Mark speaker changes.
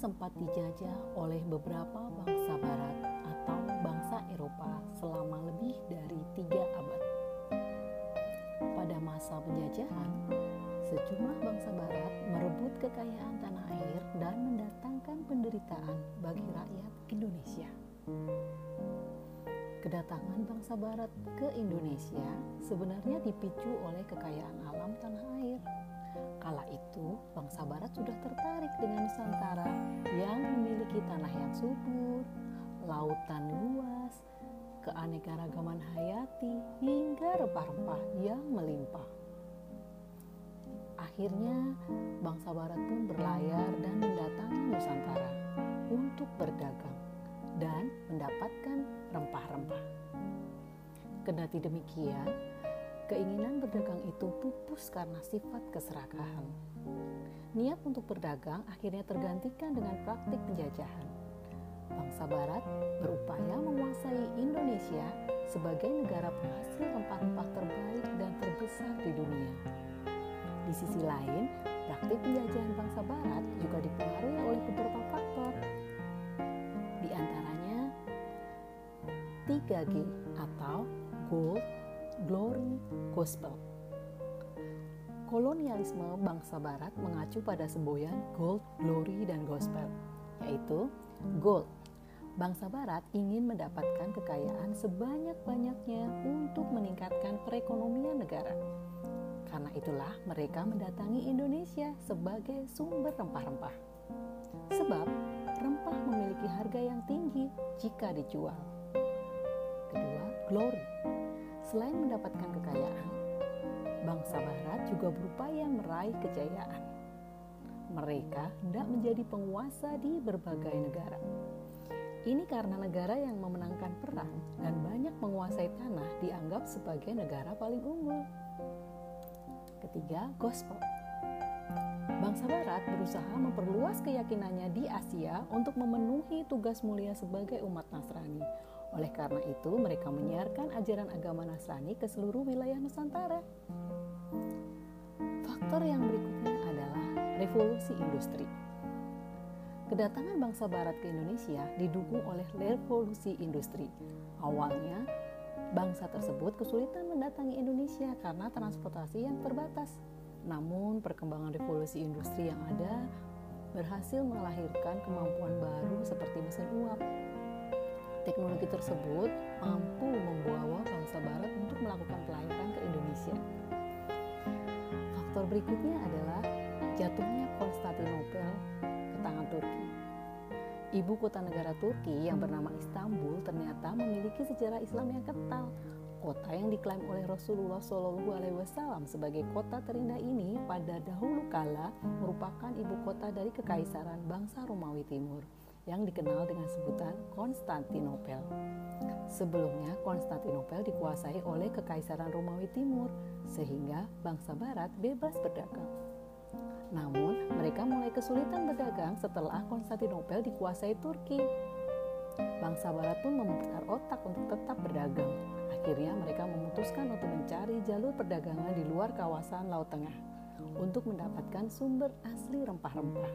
Speaker 1: sempat dijajah oleh beberapa bangsa barat atau bangsa Eropa selama lebih dari tiga abad. Pada masa penjajahan, sejumlah bangsa barat merebut kekayaan tanah air dan mendatangkan penderitaan bagi rakyat Indonesia. Kedatangan bangsa barat ke Indonesia sebenarnya dipicu oleh kekayaan alam tanah air. Kala itu, bangsa barat sudah tertarik dengan Nusantara yang memiliki tanah yang subur, lautan luas, keanekaragaman hayati, hingga rempah-rempah yang melimpah. Akhirnya, bangsa barat pun berlayar dan mendatangi Nusantara untuk berdagang dan mendapatkan rempah-rempah. Kendati demikian, keinginan berdagang itu pupus karena sifat keserakahan. Niat untuk berdagang akhirnya tergantikan dengan praktik penjajahan. Bangsa Barat berupaya menguasai Indonesia sebagai negara penghasil rempah-rempah terbaik dan terbesar di dunia. Di sisi lain, praktik penjajahan bangsa Barat juga dipengaruhi oleh beberapa faktor, 3G atau Gold, Glory, Gospel. Kolonialisme bangsa barat mengacu pada semboyan Gold, Glory, dan Gospel, yaitu Gold. Bangsa barat ingin mendapatkan kekayaan sebanyak-banyaknya untuk meningkatkan perekonomian negara. Karena itulah mereka mendatangi Indonesia sebagai sumber rempah-rempah. Sebab rempah memiliki harga yang tinggi jika dijual glory. Selain mendapatkan kekayaan, bangsa Barat juga berupaya meraih kejayaan. Mereka hendak menjadi penguasa di berbagai negara. Ini karena negara yang memenangkan perang dan banyak menguasai tanah dianggap sebagai negara paling unggul. Ketiga, gospel. Bangsa Barat berusaha memperluas keyakinannya di Asia untuk memenuhi tugas mulia sebagai umat Nasrani oleh karena itu, mereka menyiarkan ajaran agama Nasrani ke seluruh wilayah Nusantara. Faktor yang berikutnya adalah revolusi industri. Kedatangan bangsa barat ke Indonesia didukung oleh revolusi industri. Awalnya, bangsa tersebut kesulitan mendatangi Indonesia karena transportasi yang terbatas. Namun, perkembangan revolusi industri yang ada berhasil melahirkan kemampuan baru seperti mesin uap, Teknologi tersebut mampu membawa bangsa barat untuk melakukan pelayaran ke Indonesia. Faktor berikutnya adalah jatuhnya Konstantinopel ke tangan Turki. Ibu kota negara Turki yang bernama Istanbul ternyata memiliki sejarah Islam yang kental. Kota yang diklaim oleh Rasulullah Shallallahu Alaihi Wasallam sebagai kota terindah ini pada dahulu kala merupakan ibu kota dari kekaisaran bangsa Romawi Timur yang dikenal dengan sebutan Konstantinopel. Sebelumnya, Konstantinopel dikuasai oleh Kekaisaran Romawi Timur, sehingga bangsa Barat bebas berdagang. Namun, mereka mulai kesulitan berdagang setelah Konstantinopel dikuasai Turki. Bangsa Barat pun memutar otak untuk tetap berdagang. Akhirnya, mereka memutuskan untuk mencari jalur perdagangan di luar kawasan Laut Tengah untuk mendapatkan sumber asli rempah-rempah.